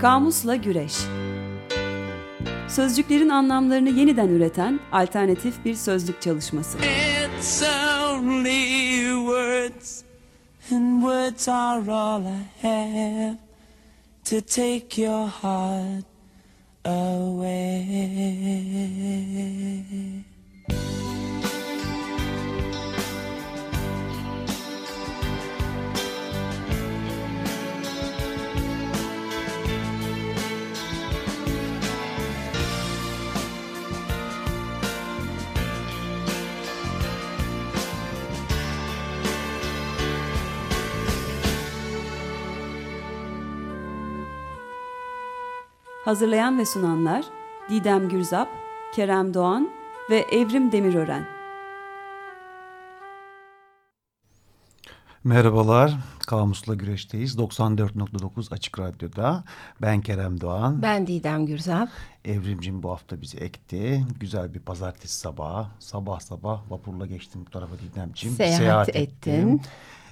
Kamusla Güreş Sözcüklerin anlamlarını yeniden üreten alternatif bir sözlük çalışması. It's only words and words are all I have to take your heart away. Hazırlayan ve sunanlar Didem Gürzap, Kerem Doğan ve Evrim Demirören. Merhabalar, Kamus'la Güreş'teyiz. 94.9 Açık Radyo'da. Ben Kerem Doğan. Ben Didem Gürzap. Evrimcim bu hafta bizi ekti. Güzel bir pazartesi sabahı. Sabah sabah vapurla geçtim bu tarafa Didemciğim. Seyahat, Seyahat ettin. ettim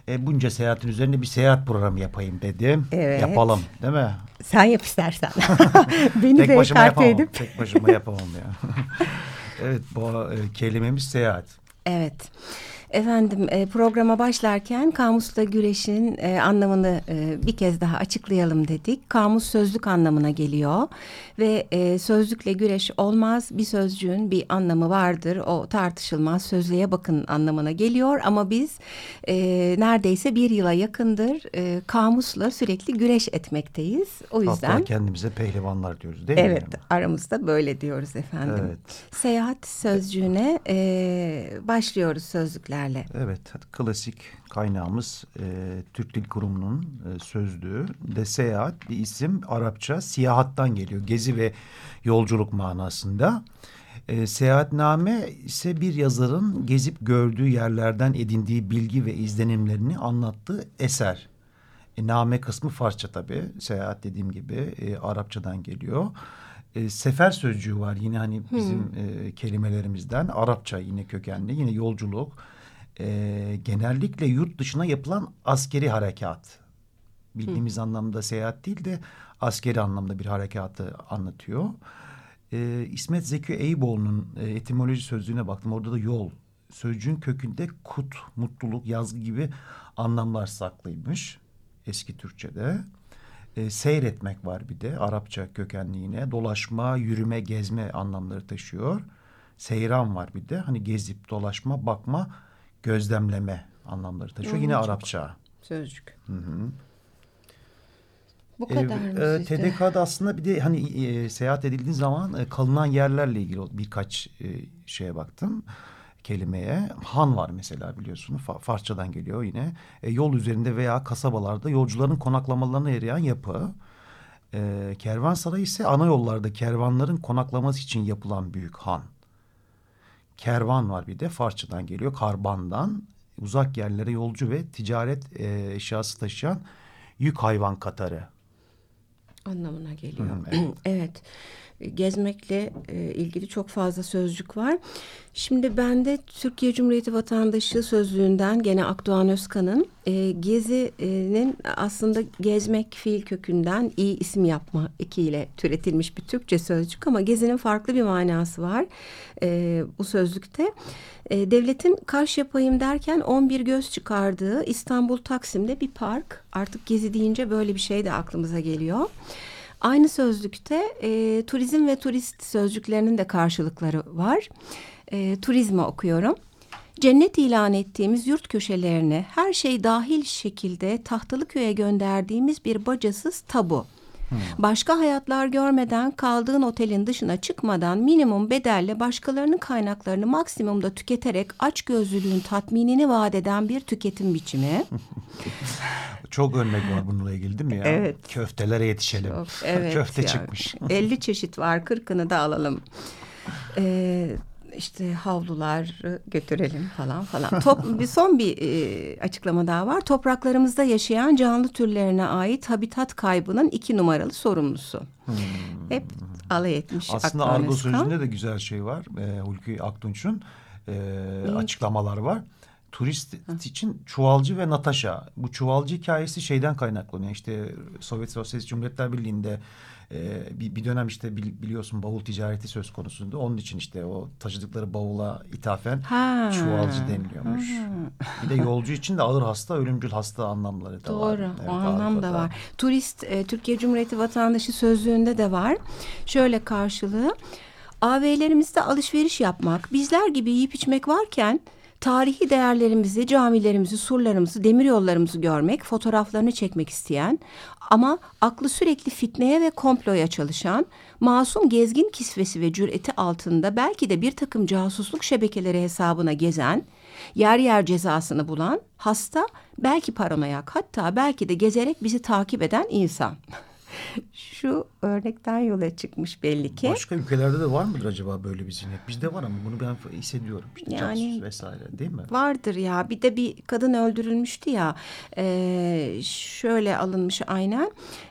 e, bunca seyahatin üzerine bir seyahat programı yapayım dedim. Evet. Yapalım değil mi? Sen yap istersen. Beni Tek de başıma yapamam. Edip. Tek başıma yapamam ya. evet bu e, kelimemiz seyahat. Evet. Efendim e, programa başlarken kamusla güreşin e, anlamını e, bir kez daha açıklayalım dedik. Kamus sözlük anlamına geliyor ve e, sözlükle güreş olmaz. Bir sözcüğün bir anlamı vardır. O tartışılmaz. Sözlüğe bakın anlamına geliyor ama biz e, neredeyse bir yıla yakındır e, kamusla sürekli güreş etmekteyiz. O yüzden Hatta kendimize pehlivanlar diyoruz değil evet, mi? Evet aramızda böyle diyoruz efendim. Evet. Seyahat sözcüğüne e, başlıyoruz sözlükler sözcüklerle. Evet, klasik kaynağımız e, Türk Dil Kurumu'nun e, sözlüğü de seyahat bir isim Arapça siyahattan geliyor. Gezi ve yolculuk manasında. E, seyahatname ise bir yazarın gezip gördüğü yerlerden edindiği bilgi ve izlenimlerini anlattığı eser. E, name kısmı Farsça tabii. Seyahat dediğim gibi e, Arapçadan geliyor. E, sefer sözcüğü var yine hani bizim hmm. e, kelimelerimizden. Arapça yine kökenli. Yine yolculuk e, genellikle yurt dışına yapılan askeri harekat. Bildiğimiz Hı. anlamda seyahat değil de askeri anlamda bir harekatı anlatıyor. E, İsmet Zeki Eyüboğlu'nun e, etimoloji sözlüğüne baktım. Orada da yol sözcüğün kökünde kut, mutluluk, yazgı gibi anlamlar saklıymış eski Türkçe'de. E, seyretmek var bir de Arapça kökenli yine. Dolaşma, yürüme, gezme anlamları taşıyor. Seyran var bir de. Hani gezip dolaşma, bakma gözlemleme anlamları taşıyor. Hı, Yine Arapça. Sözcük. Hı hı. Bu kadar e, mı e, TDK'da aslında bir de hani e, seyahat edildiği zaman e, kalınan yerlerle ilgili birkaç e, şeye baktım kelimeye. Han var mesela biliyorsunuz. Fa Farsçadan geliyor yine. E, yol üzerinde veya kasabalarda yolcuların konaklamalarına yarayan yapı. E, kervansaray ise ana yollarda kervanların konaklaması için yapılan büyük han kervan var bir de Farsçadan geliyor karbandan uzak yerlere yolcu ve ticaret e, eşyası taşıyan yük hayvan katarı anlamına geliyor. Hı, evet. evet gezmekle e, ilgili çok fazla sözcük var. Şimdi ben de Türkiye Cumhuriyeti Vatandaşı sözlüğünden gene Akdoğan Özkan'ın e, gezinin aslında gezmek fiil kökünden iyi isim yapma ekiyle türetilmiş bir Türkçe sözcük ama gezinin farklı bir manası var e, bu sözlükte. E, devletin kaş yapayım derken 11 göz çıkardığı İstanbul Taksim'de bir park. Artık gezi deyince böyle bir şey de aklımıza geliyor. Aynı sözlükte e, turizm ve turist sözcüklerinin de karşılıkları var. E, turizme okuyorum. Cennet ilan ettiğimiz yurt köşelerine her şey dahil şekilde Tahtalıköy'e gönderdiğimiz bir bacasız tabu. Hmm. Başka hayatlar görmeden kaldığın otelin dışına çıkmadan minimum bedelle başkalarının kaynaklarını maksimumda tüketerek aç gözlülüğün tatminini vaat eden bir tüketim biçimi. Çok örnek var bununla ilgili değil mi ya? Evet. Köftelere yetişelim. Çok, evet Köfte ya. çıkmış. 50 çeşit var. Kırkını da alalım. Ee, işte havlular götürelim falan falan. Top, bir son bir e, açıklama daha var. Topraklarımızda yaşayan canlı türlerine ait habitat kaybının iki numaralı sorumlusu. Hmm. Hep alay etmiş. Aslında Argo sözünde de güzel şey var. E, Hulki Aktunç'un e, açıklamalar var turist için çuvalcı ve Natasha. Bu çuvalcı hikayesi şeyden kaynaklanıyor. İşte Sovyet Sosyalist Cumhuriyetler Birliği'nde e, bir, bir dönem işte biliyorsun bavul ticareti söz konusunda. Onun için işte o taşıdıkları bavula ithafen ha. çuvalcı deniliyormuş. Ha. Bir de yolcu için de ağır hasta, ölümcül hasta anlamları da Doğru, var. Doğru, evet, o anlam da var. Turist, e, Türkiye Cumhuriyeti vatandaşı sözlüğünde de var. Şöyle karşılığı. AV'lerimizde alışveriş yapmak, bizler gibi yiyip içmek varken tarihi değerlerimizi, camilerimizi, surlarımızı, demiryollarımızı görmek, fotoğraflarını çekmek isteyen ama aklı sürekli fitneye ve komploya çalışan, masum gezgin kisvesi ve cüreti altında belki de bir takım casusluk şebekeleri hesabına gezen, yer yer cezasını bulan, hasta, belki paranoyak hatta belki de gezerek bizi takip eden insan. Şu örnekten yola çıkmış belli ki. Başka ülkelerde de var mıdır acaba böyle bir zihniyet? Bizde var ama bunu ben hissediyorum. İşte yani vesaire değil mi? Vardır ya. Bir de bir kadın öldürülmüştü ya. E, şöyle alınmış aynen.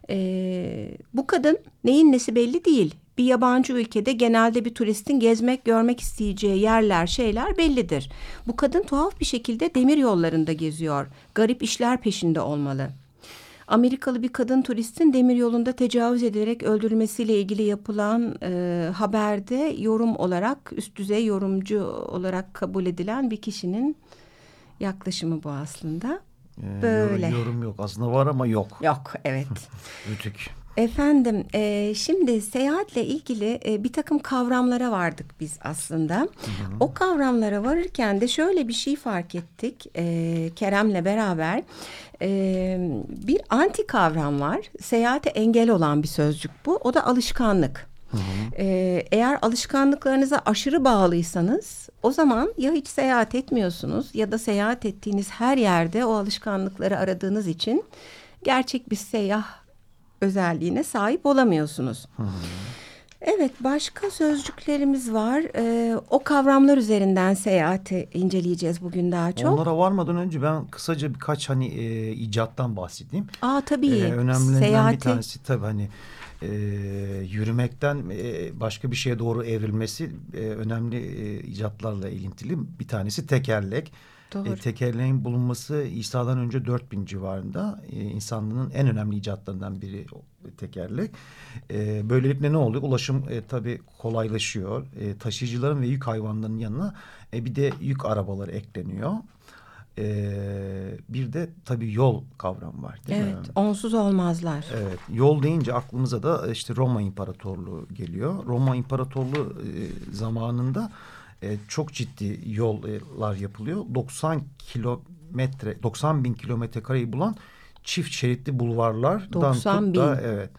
E, bu kadın neyin nesi belli değil. Bir yabancı ülkede genelde bir turistin gezmek, görmek isteyeceği yerler, şeyler bellidir. Bu kadın tuhaf bir şekilde demir yollarında geziyor. Garip işler peşinde olmalı. Amerikalı bir kadın turistin demir yolunda tecavüz edilerek öldürülmesiyle ilgili yapılan e, haberde yorum olarak üst düzey yorumcu olarak kabul edilen bir kişinin yaklaşımı bu aslında. Ee, Böyle. Yorum yok aslında var ama yok. Yok evet. Rütük. Efendim e, şimdi seyahatle ilgili e, bir takım kavramlara vardık biz aslında. Hı hı. O kavramlara varırken de şöyle bir şey fark ettik e, Kerem'le beraber. E, bir anti kavram var. Seyahate engel olan bir sözcük bu. O da alışkanlık. Hı hı. Ee, eğer alışkanlıklarınıza aşırı bağlıysanız o zaman ya hiç seyahat etmiyorsunuz ya da seyahat ettiğiniz her yerde o alışkanlıkları aradığınız için gerçek bir seyyah özelliğine sahip olamıyorsunuz. Evet başka sözcüklerimiz var. Ee, o kavramlar üzerinden seyahati inceleyeceğiz bugün daha çok. Onlara varmadan önce ben kısaca birkaç hani e, icattan bahsedeyim. Aa tabii. Ee, önemlilerinden seyahati... bir tanesi tabii hani e, yürümekten e, başka bir şeye doğru evrilmesi e, önemli e, icatlarla ilintili. Bir tanesi tekerlek. Doğru. E, tekerleğin bulunması İsa'dan önce 4000 civarında e, insanlığın en önemli icatlarından biri tekerlek. E, böylelikle ne oluyor? Ulaşım e, tabii kolaylaşıyor. E, taşıyıcıların ve yük hayvanlarının yanına e, bir de yük arabaları ekleniyor. Ee, bir de tabii yol kavramı var değil evet, mi? Evet onsuz olmazlar. Evet yol deyince aklımıza da işte Roma İmparatorluğu geliyor. Roma İmparatorluğu e, zamanında e, çok ciddi yollar yapılıyor. 90 kilometre 90 bin kilometre kareyi bulan çift şeritli bulvarlar. 90 bin. Da, evet.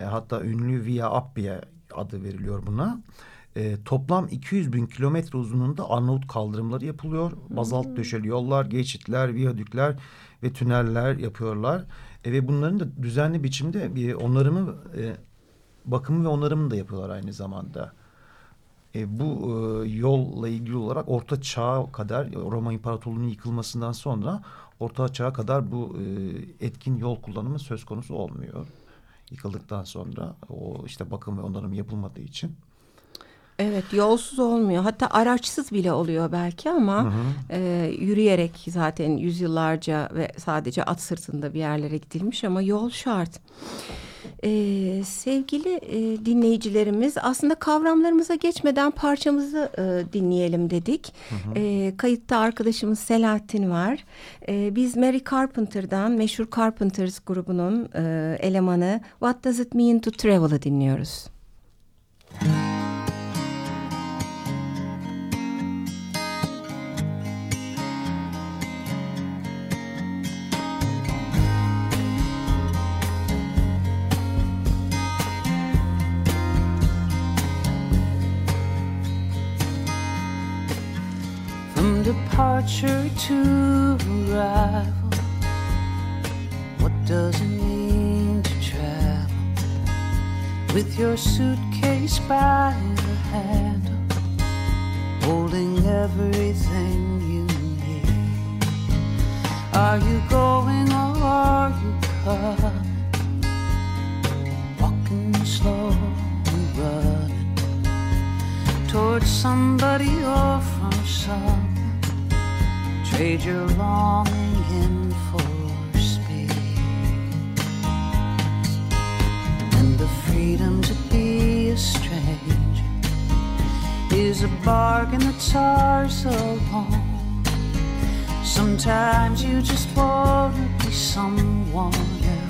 E, hatta ünlü Via Appia adı veriliyor buna. E, toplam 200 bin kilometre uzunluğunda Arnavut kaldırımları yapılıyor. Bazalt hmm. döşeli yollar, geçitler, viyadükler ve tüneller yapıyorlar. E, ve bunların da düzenli biçimde bir onarımı, e, bakımı ve onarımını da yapıyorlar aynı zamanda. E, bu e, yolla ilgili olarak Orta Çağ'a kadar Roma İmparatorluğu'nun yıkılmasından sonra Orta Çağ'a kadar bu e, etkin yol kullanımı söz konusu olmuyor. Yıkıldıktan sonra o işte bakım ve onarım yapılmadığı için. Evet yolsuz olmuyor hatta araçsız bile oluyor belki ama hı hı. E, yürüyerek zaten yüzyıllarca ve sadece at sırtında bir yerlere gidilmiş ama yol şart. Ee, sevgili e, dinleyicilerimiz aslında kavramlarımıza geçmeden parçamızı e, dinleyelim dedik. Hı hı. E, kayıtta arkadaşımız Selahattin var. E, biz Mary Carpenter'dan meşhur Carpenters grubunun e, elemanı What Does It Mean to Travel'ı dinliyoruz. Müzik departure to arrival. What does it mean to travel with your suitcase by the handle, holding everything you need? Are you going or are you coming? Walking slow and running towards somebody or from some trade your longing in for speed and the freedom to be a stranger is a bargain that's ours alone. Sometimes you just want to be someone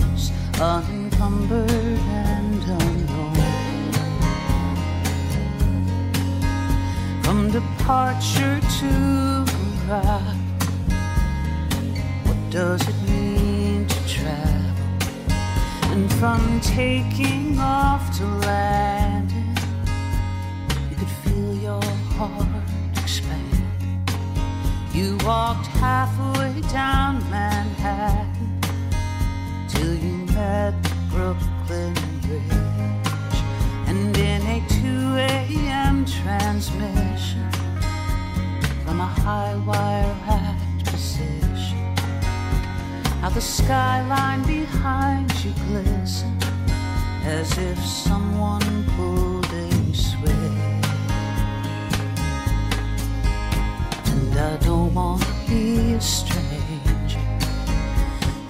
else, unencumbered and unknown. From departure to arrival, does it mean to travel? And from taking off to landing, you could feel your heart expand. You walked halfway down Manhattan till you met the Brooklyn Bridge. And in a 2 a.m. transmission from a high wire how the skyline behind you glistened as if someone pulled a switch. And I don't want to be a stranger.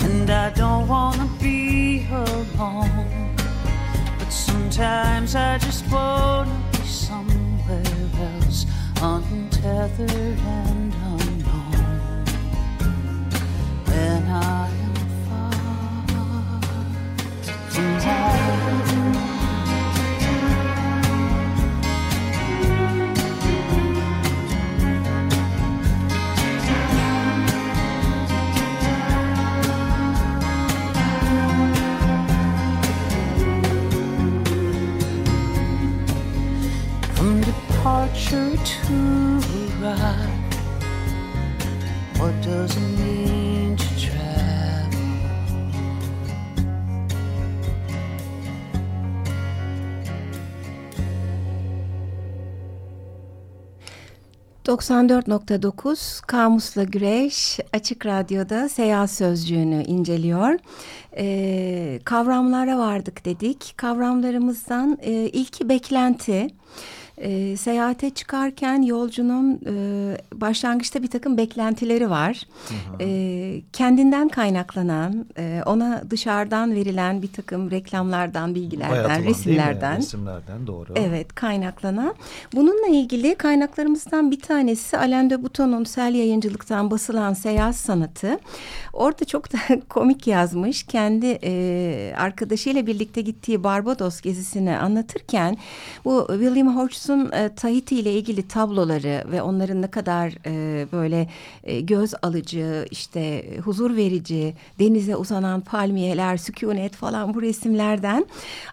And I don't want to be alone. But sometimes I just want to be somewhere else, untethered and to arrival, what does it mean to travel? 94.9 Kamus'la Güreş Açık Radyo'da seyahat sözcüğünü inceliyor. Ee, kavramlara vardık dedik. Kavramlarımızdan e, ilki beklenti. E, seyahate çıkarken yolcunun e, başlangıçta bir takım beklentileri var. E, kendinden kaynaklanan, e, ona dışarıdan verilen bir takım reklamlardan, bilgilerden, Bayatılan resimlerden. Resimlerden doğru. Evet kaynaklanan. Bununla ilgili kaynaklarımızdan bir tanesi Alain de Botton'un Sel Yayıncılık'tan basılan Seyahat Sanatı. Orada çok da komik yazmış. Kendi e, arkadaşıyla birlikte gittiği Barbados gezisini anlatırken bu William Hodgs'un e, Tahiti ile ilgili tabloları ve onların ne kadar e, böyle e, göz alıcı, işte huzur verici, denize uzanan palmiyeler, sükunet falan bu resimlerden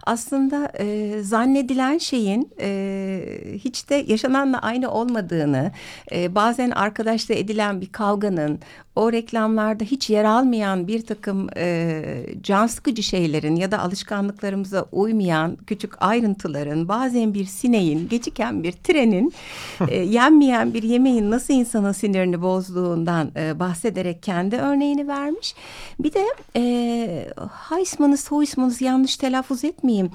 aslında e, zannedilen şeyin e, hiç de yaşananla aynı olmadığını, e, bazen arkadaşla edilen bir kavganın, o reklamlarda hiç yer almayan bir takım e, can sıkıcı şeylerin ya da alışkanlıklarımıza uymayan küçük ayrıntıların, bazen bir sineğin, geciken bir trenin, e, yenmeyen bir yemeğin nasıl insanın sinirini bozduğundan e, bahsederek kendi örneğini vermiş. Bir de e, Heisman'ı, Huysman'ı yanlış telaffuz etmeyeyim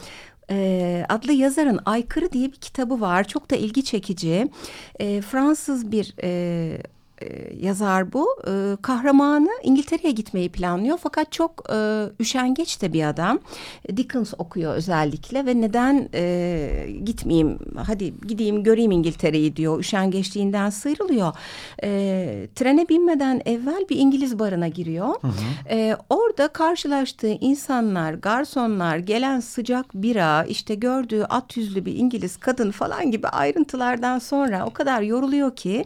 e, adlı yazarın Aykırı diye bir kitabı var. Çok da ilgi çekici. E, Fransız bir e, e, yazar bu. E, kahramanı İngiltere'ye gitmeyi planlıyor fakat çok e, üşengeç de bir adam. Dickens okuyor özellikle ve neden e, gitmeyeyim hadi gideyim göreyim İngiltere'yi diyor. Üşengeçliğinden sıyrılıyor. E, trene binmeden evvel bir İngiliz barına giriyor. E, orada karşılaştığı insanlar, garsonlar, gelen sıcak bira, işte gördüğü at yüzlü bir İngiliz kadın falan gibi ayrıntılardan sonra o kadar yoruluyor ki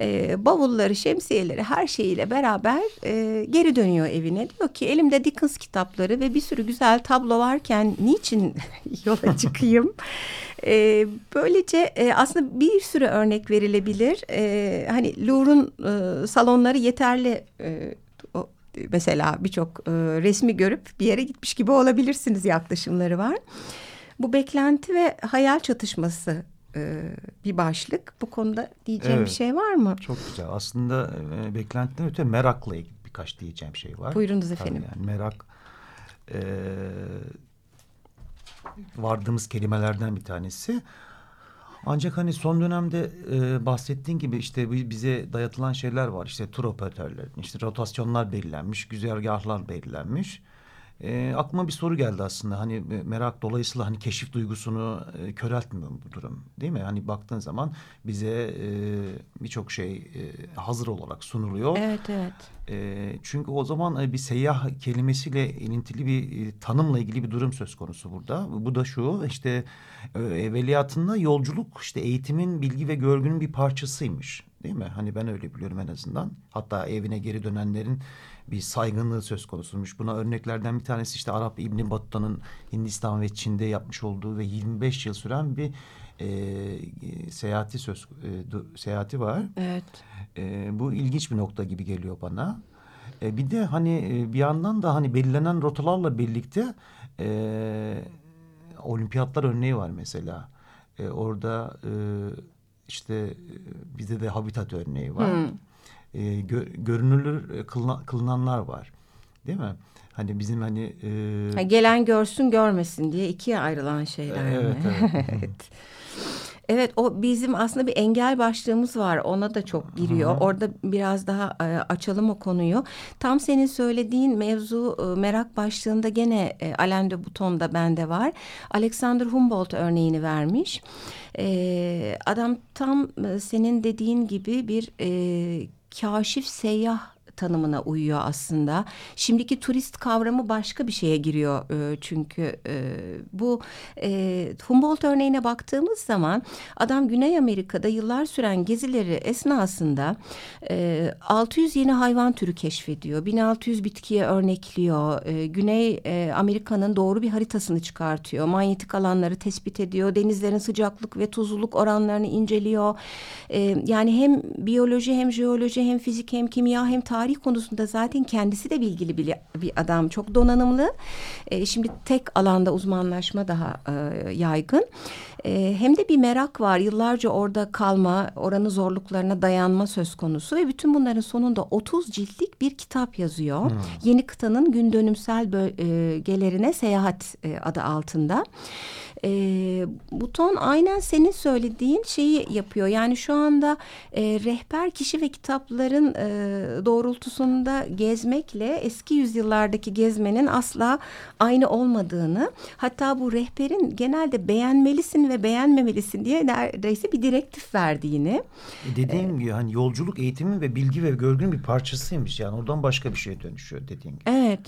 e, bavulları, şemsiyeleri her şeyiyle beraber e, geri dönüyor evine. Diyor ki elimde Dickens kitapları ve bir sürü güzel tablo varken niçin yola çıkayım? E, böylece e, aslında bir sürü örnek verilebilir. E, hani Louvre'un e, salonları yeterli e, o, mesela birçok e, resmi görüp bir yere gitmiş gibi olabilirsiniz yaklaşımları var. Bu beklenti ve hayal çatışması e, bir başlık. Bu konuda diyeceğim Evet. bir şey var mı? Çok güzel. Aslında e, beklentiden öte merakla ilgili birkaç diyeceğim şey var. Buyurunuz Tabii efendim. Yani merak e, vardığımız kelimelerden bir tanesi. Ancak hani son dönemde e, bahsettiğin gibi işte bize dayatılan şeyler var. İşte tur operatörleri, işte rotasyonlar belirlenmiş, güzergahlar belirlenmiş. E, aklıma bir soru geldi aslında. Hani merak dolayısıyla hani keşif duygusunu e, köreltmiyor bu durum değil mi? Hani baktığın zaman bize e, birçok şey e, hazır olarak sunuluyor. Evet, evet. E, çünkü o zaman e, bir seyyah kelimesiyle ilintili bir e, tanımla ilgili bir durum söz konusu burada. Bu da şu işte e, evveliyatında yolculuk işte eğitimin, bilgi ve görgünün bir parçasıymış. Değil mi? Hani ben öyle biliyorum en azından. Hatta evine geri dönenlerin bir saygınlığı söz konusuymuş. Buna örneklerden bir tanesi işte Arap İbni Batta'nın Hindistan ve Çin'de yapmış olduğu ve 25 yıl süren bir e, seyahati söz e, seyahati var. Evet. E, bu ilginç bir nokta gibi geliyor bana. E, bir de hani e, bir yandan da hani belirlenen rotalarla birlikte e, olimpiyatlar örneği var mesela. E, orada e, işte e, bizde de habitat örneği var. Hmm e, gö, görünürlür e, kılına, kılınanlar var. Değil mi? Hani bizim hani... E... Ha, gelen görsün görmesin diye ikiye ayrılan şeyler evet, mi? Evet. evet. Evet o bizim aslında bir engel başlığımız var ona da çok giriyor. Hı-hı. Orada biraz daha e, açalım o konuyu. Tam senin söylediğin mevzu e, merak başlığında gene e, Alain de Botton'da bende var. Alexander Humboldt örneğini vermiş. E, adam tam e, senin dediğin gibi bir e, kaşif seyyah tanımına uyuyor aslında. Şimdiki turist kavramı başka bir şeye giriyor e, çünkü e, bu e, Humboldt örneğine baktığımız zaman adam Güney Amerika'da yıllar süren gezileri esnasında e, 600 yeni hayvan türü keşfediyor. 1600 bitkiye örnekliyor. E, Güney e, Amerika'nın doğru bir haritasını çıkartıyor. Manyetik alanları tespit ediyor. Denizlerin sıcaklık ve tuzluluk oranlarını inceliyor. E, yani hem biyoloji hem jeoloji hem fizik hem kimya hem tarih tarih konusunda zaten kendisi de bilgili bir, bir adam. Çok donanımlı. E, şimdi tek alanda uzmanlaşma daha e, yaygın. E, hem de bir merak var. Yıllarca orada kalma, oranın zorluklarına dayanma söz konusu ve bütün bunların sonunda 30 ciltlik bir kitap yazıyor. Hmm. Yeni kıtanın gün dönümsel bölgelerine seyahat e, adı altında. E, buton aynen senin söylediğin şeyi yapıyor. Yani şu anda e, rehber kişi ve kitapların e, doğrultusunda gezmekle eski yüzyıllardaki gezmenin asla aynı olmadığını hatta bu rehberin genelde beğenmelisin ve beğenmemelisin diye neredeyse bir direktif verdiğini. E dediğim ee, gibi hani yolculuk eğitimi ve bilgi ve görgünün bir parçasıymış yani oradan başka bir şeye dönüşüyor dediğin gibi. Evet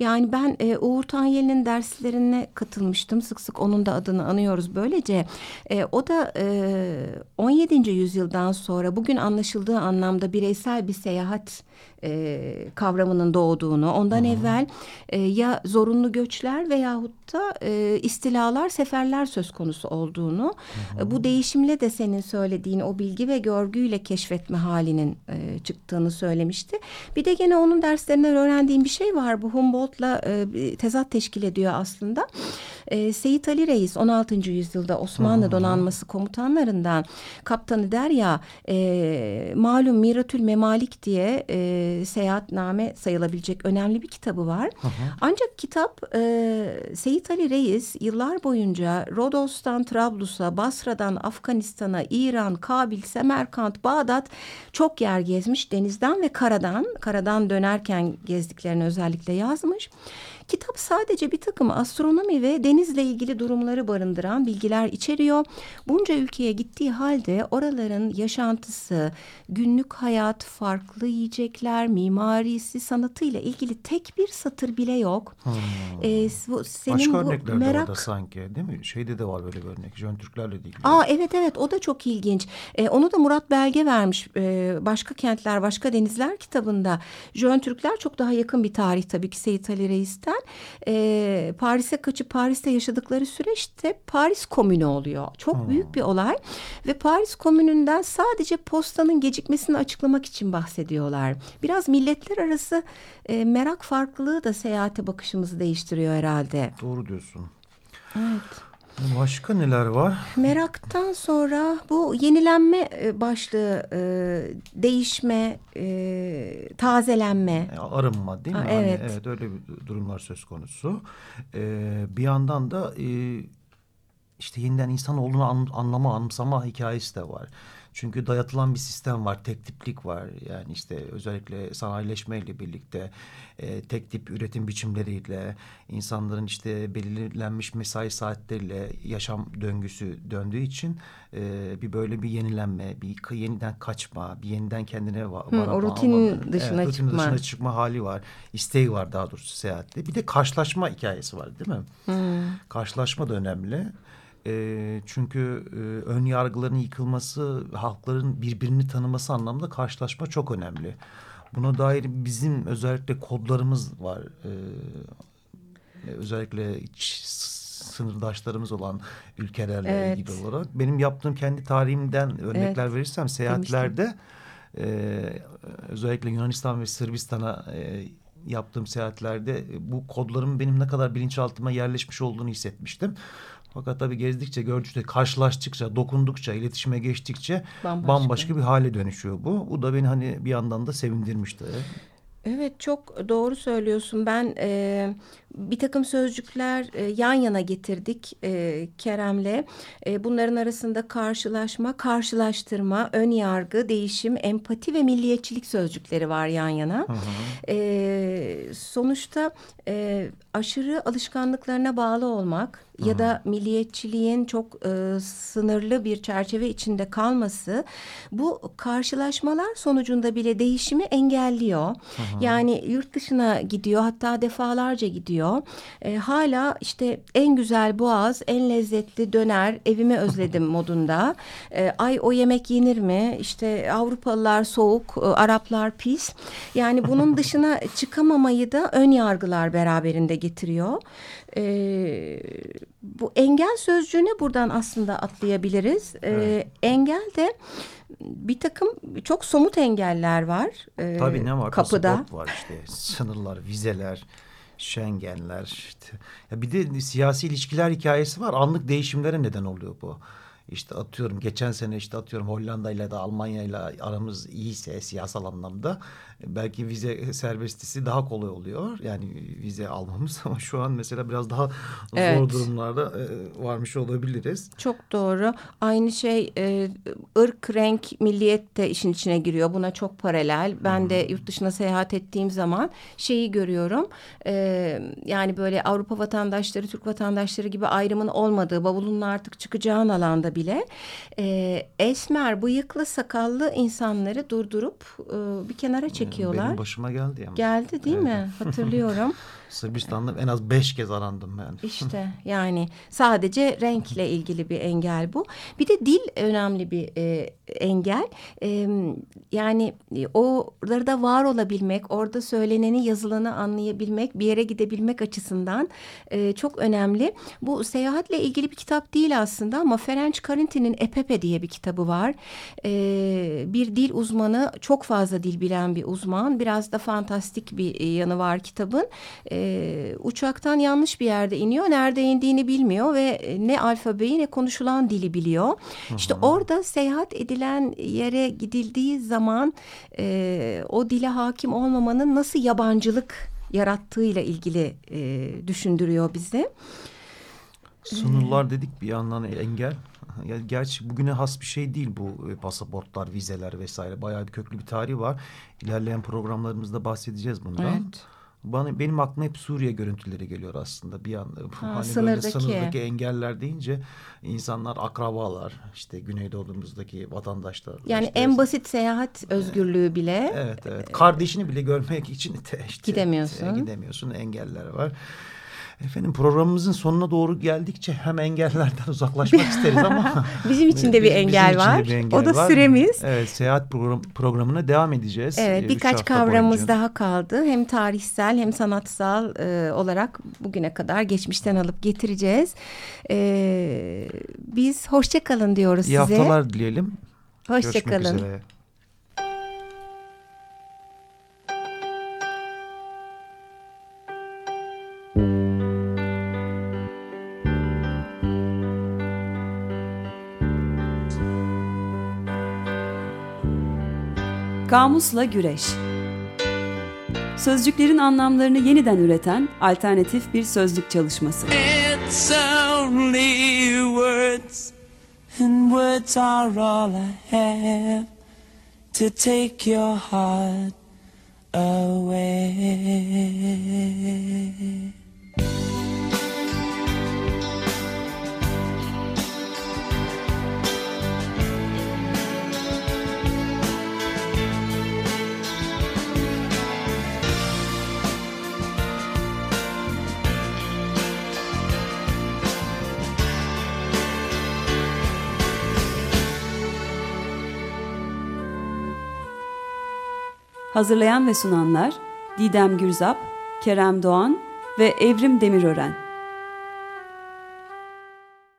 yani ben e, Uğur Tanyeli'nin derslerine katılmıştım sık sık onun da adını anıyoruz böylece. E, o da e, 17. yüzyıldan sonra bugün anlaşıldığı anlamda bireysel bir seyahat e, kavramının doğduğunu, ondan -hı. evvel e, ya zorunlu göçler veyahut da e, istilalar, seferler söz konusu olduğunu, -hı. bu değişimle de senin söylediğin o bilgi ve görgüyle keşfetme halinin e, çıktığını söylemişti. Bir de gene onun derslerinden öğrendiğim bir şey var. Bu Humboldt'la e, tezat teşkil ediyor aslında. E, Seyit Ali Reis 16. yüzyılda Osmanlı -hı. donanması komutanlarından kaptanı der ya e, malum Miratül Memalik diye e, seyahatname sayılabilecek önemli bir kitabı var. Hı hı. Ancak kitap e, Seyit Ali Reis yıllar boyunca Rodos'tan Trablus'a, Basra'dan Afganistan'a, İran, Kabil, Semerkant, Bağdat çok yer gezmiş. Denizden ve karadan, karadan dönerken gezdiklerini özellikle yazmış. Kitap sadece bir takım astronomi ve denizle ilgili durumları barındıran bilgiler içeriyor. Bunca ülkeye gittiği halde oraların yaşantısı, günlük hayat, farklı yiyecekler, mimarisi, sanatıyla ilgili tek bir satır bile yok. Hmm. Ee, bu, senin Başka bu örnekler merak... de orada sanki değil mi? Şeyde de var böyle bir örnek. Jön Türklerle ilgili. Aa, evet evet o da çok ilginç. Ee, onu da Murat Belge vermiş. Ee, başka kentler, başka denizler kitabında. Jön Türkler çok daha yakın bir tarih tabii ki Seyit Ali Reis'ten e, Paris'e kaçıp Paris'te yaşadıkları süreçte Paris Komünü oluyor. Çok hmm. büyük bir olay ve Paris Komünü'nden sadece postanın gecikmesini açıklamak için bahsediyorlar. Biraz milletler arası e, merak farklılığı da seyahate bakışımızı değiştiriyor herhalde. Doğru diyorsun. Evet. Başka neler var? Meraktan sonra bu yenilenme e, başlığı, e, değişme, e, tazelenme. Arınma değil mi? Ha, evet. Hani, evet öyle bir durumlar söz konusu. bir yandan da işte yeniden insan olduğunu an, anlama, anımsama hikayesi de var. Çünkü dayatılan bir sistem var, tek tiplik var. Yani işte özellikle sanayileşmeyle birlikte e, tek tip üretim biçimleriyle insanların işte belirlenmiş mesai saatleriyle yaşam döngüsü döndüğü için e, bir böyle bir yenilenme, bir yeniden kaçma, bir yeniden kendine va Hı, o rutinin alma, dışına evet, çıkma. dışına çıkma hali var. İsteği var daha doğrusu seyahatte. Bir de karşılaşma hikayesi var değil mi? Hı. Karşılaşma da önemli. E, çünkü e, ön yargıların yıkılması, halkların birbirini tanıması anlamında karşılaşma çok önemli. Buna dair bizim özellikle kodlarımız var. E, özellikle iç sınırdaşlarımız olan ülkelerle Evet. ilgili olarak. Benim yaptığım kendi tarihimden örnekler Evet. verirsem seyahatlerde e, özellikle Yunanistan ve Sırbistan'a e, yaptığım seyahatlerde bu kodların benim ne kadar bilinçaltıma yerleşmiş olduğunu hissetmiştim. Fakat tabii gezdikçe, gördükçe, karşılaştıkça, dokundukça, iletişime geçtikçe Bambaşka. bambaşka, bir hale dönüşüyor bu. Bu da beni hani bir yandan da sevindirmişti. Evet çok doğru söylüyorsun. Ben e, bir takım sözcükler e, yan yana getirdik e, Kerem'le. E, bunların arasında karşılaşma, karşılaştırma, ön yargı, değişim, empati ve milliyetçilik sözcükleri var yan yana. E, sonuçta e, aşırı alışkanlıklarına bağlı olmak ya da milliyetçiliğin çok e, sınırlı bir çerçeve içinde kalması bu karşılaşmalar sonucunda bile değişimi engelliyor. Yani yurt dışına gidiyor hatta defalarca gidiyor. E, hala işte en güzel boğaz, en lezzetli döner, evimi özledim modunda. E, ay o yemek yenir mi? İşte Avrupalılar soğuk, e, Araplar pis. Yani bunun dışına çıkamamayı da ön yargılar beraberinde getiriyor. E, bu engel sözcüğüne buradan aslında atlayabiliriz. E, Engel de bir takım çok somut engeller var. e, Tabii ne var? Kapıda. Pasaport var işte. Sınırlar, vizeler, Schengenler. Işte. Ya bir de siyasi ilişkiler hikayesi var. Anlık değişimlere neden oluyor bu. İşte atıyorum geçen sene işte atıyorum Hollanda ile de Almanya ile aramız iyiyse siyasal anlamda belki vize serbestisi daha kolay oluyor. Yani vize almamız ama şu an mesela biraz daha Evet. zor durumlarda e, varmış olabiliriz. Çok doğru. Aynı şey e, ırk, renk, milliyet de işin içine giriyor. Buna çok paralel. Ben de yurt dışına seyahat ettiğim zaman şeyi görüyorum. E, yani böyle Avrupa vatandaşları, Türk vatandaşları gibi ayrımın olmadığı, bavulunun artık çıkacağın alanda bile e, esmer, bıyıklı, sakallı insanları durdurup e, bir kenara çekiyorlar. Benim başıma geldi ama. Geldi değil mi? Hatırlıyorum. Sırbistan'da en az beş kez arandım ben. İşte yani sadece renkle ilgili bir engel bu. Bir de dil önemli bir e, engel. E, yani orada var olabilmek, orada söyleneni yazılanı anlayabilmek, bir yere gidebilmek açısından e, çok önemli. Bu seyahatle ilgili bir kitap değil aslında ama Ferenc Karinti'nin Epepe diye bir kitabı var. E, bir dil uzmanı, çok fazla dil bilen bir uzman. Biraz da fantastik bir e, yanı var kitabın. E, uçaktan yanlış bir yerde iniyor. Nerede indiğini bilmiyor ve e, ne alfabeyi ne konuşulan dili biliyor. İşte orada seyahat edilen yere gidildiği zaman e, o dile hakim olmamanın nasıl yabancılık yarattığıyla ilgili e, düşündürüyor bizi. Sınırlar dedik bir yandan engel. Ya gerçi bugüne has bir şey değil bu e, pasaportlar, vizeler vesaire. Bayağı bir köklü bir tarihi var. İlerleyen programlarımızda bahsedeceğiz bundan. Evet. Bana benim aklıma hep Suriye görüntüleri geliyor aslında bir anda. Ha, hani sınırdaki. böyle sınırdaki engeller deyince insanlar akrabalar işte Güneydoğu'muzdaki vatandaşlar. Yani işte en basit seyahat özgürlüğü bile Evet evet. Kardeşini bile görmek için işte Gidemiyorsun. e, gidemiyorsun. Engeller var. Efendim programımızın sonuna doğru geldikçe hem engellerden uzaklaşmak isteriz ama bizim için de bir engel var. bir engel o da var. süremiz. Evet, seyahat program, programına devam edeceğiz. Evet Ee, birkaç kavramımız boyunca. daha kaldı. Hem tarihsel hem sanatsal e, olarak bugüne kadar geçmişten alıp getireceğiz. E, biz hoşça kalın diyoruz İyi size. haftalar dileyelim. Hoşça Görüşmek kalın. üzere. Kamusla Güreş Sözcüklerin anlamlarını yeniden üreten alternatif bir sözlük çalışması. It's only words and words are all I have to take your heart away. Hazırlayan ve sunanlar Didem Gürzap, Kerem Doğan ve Evrim Demirören.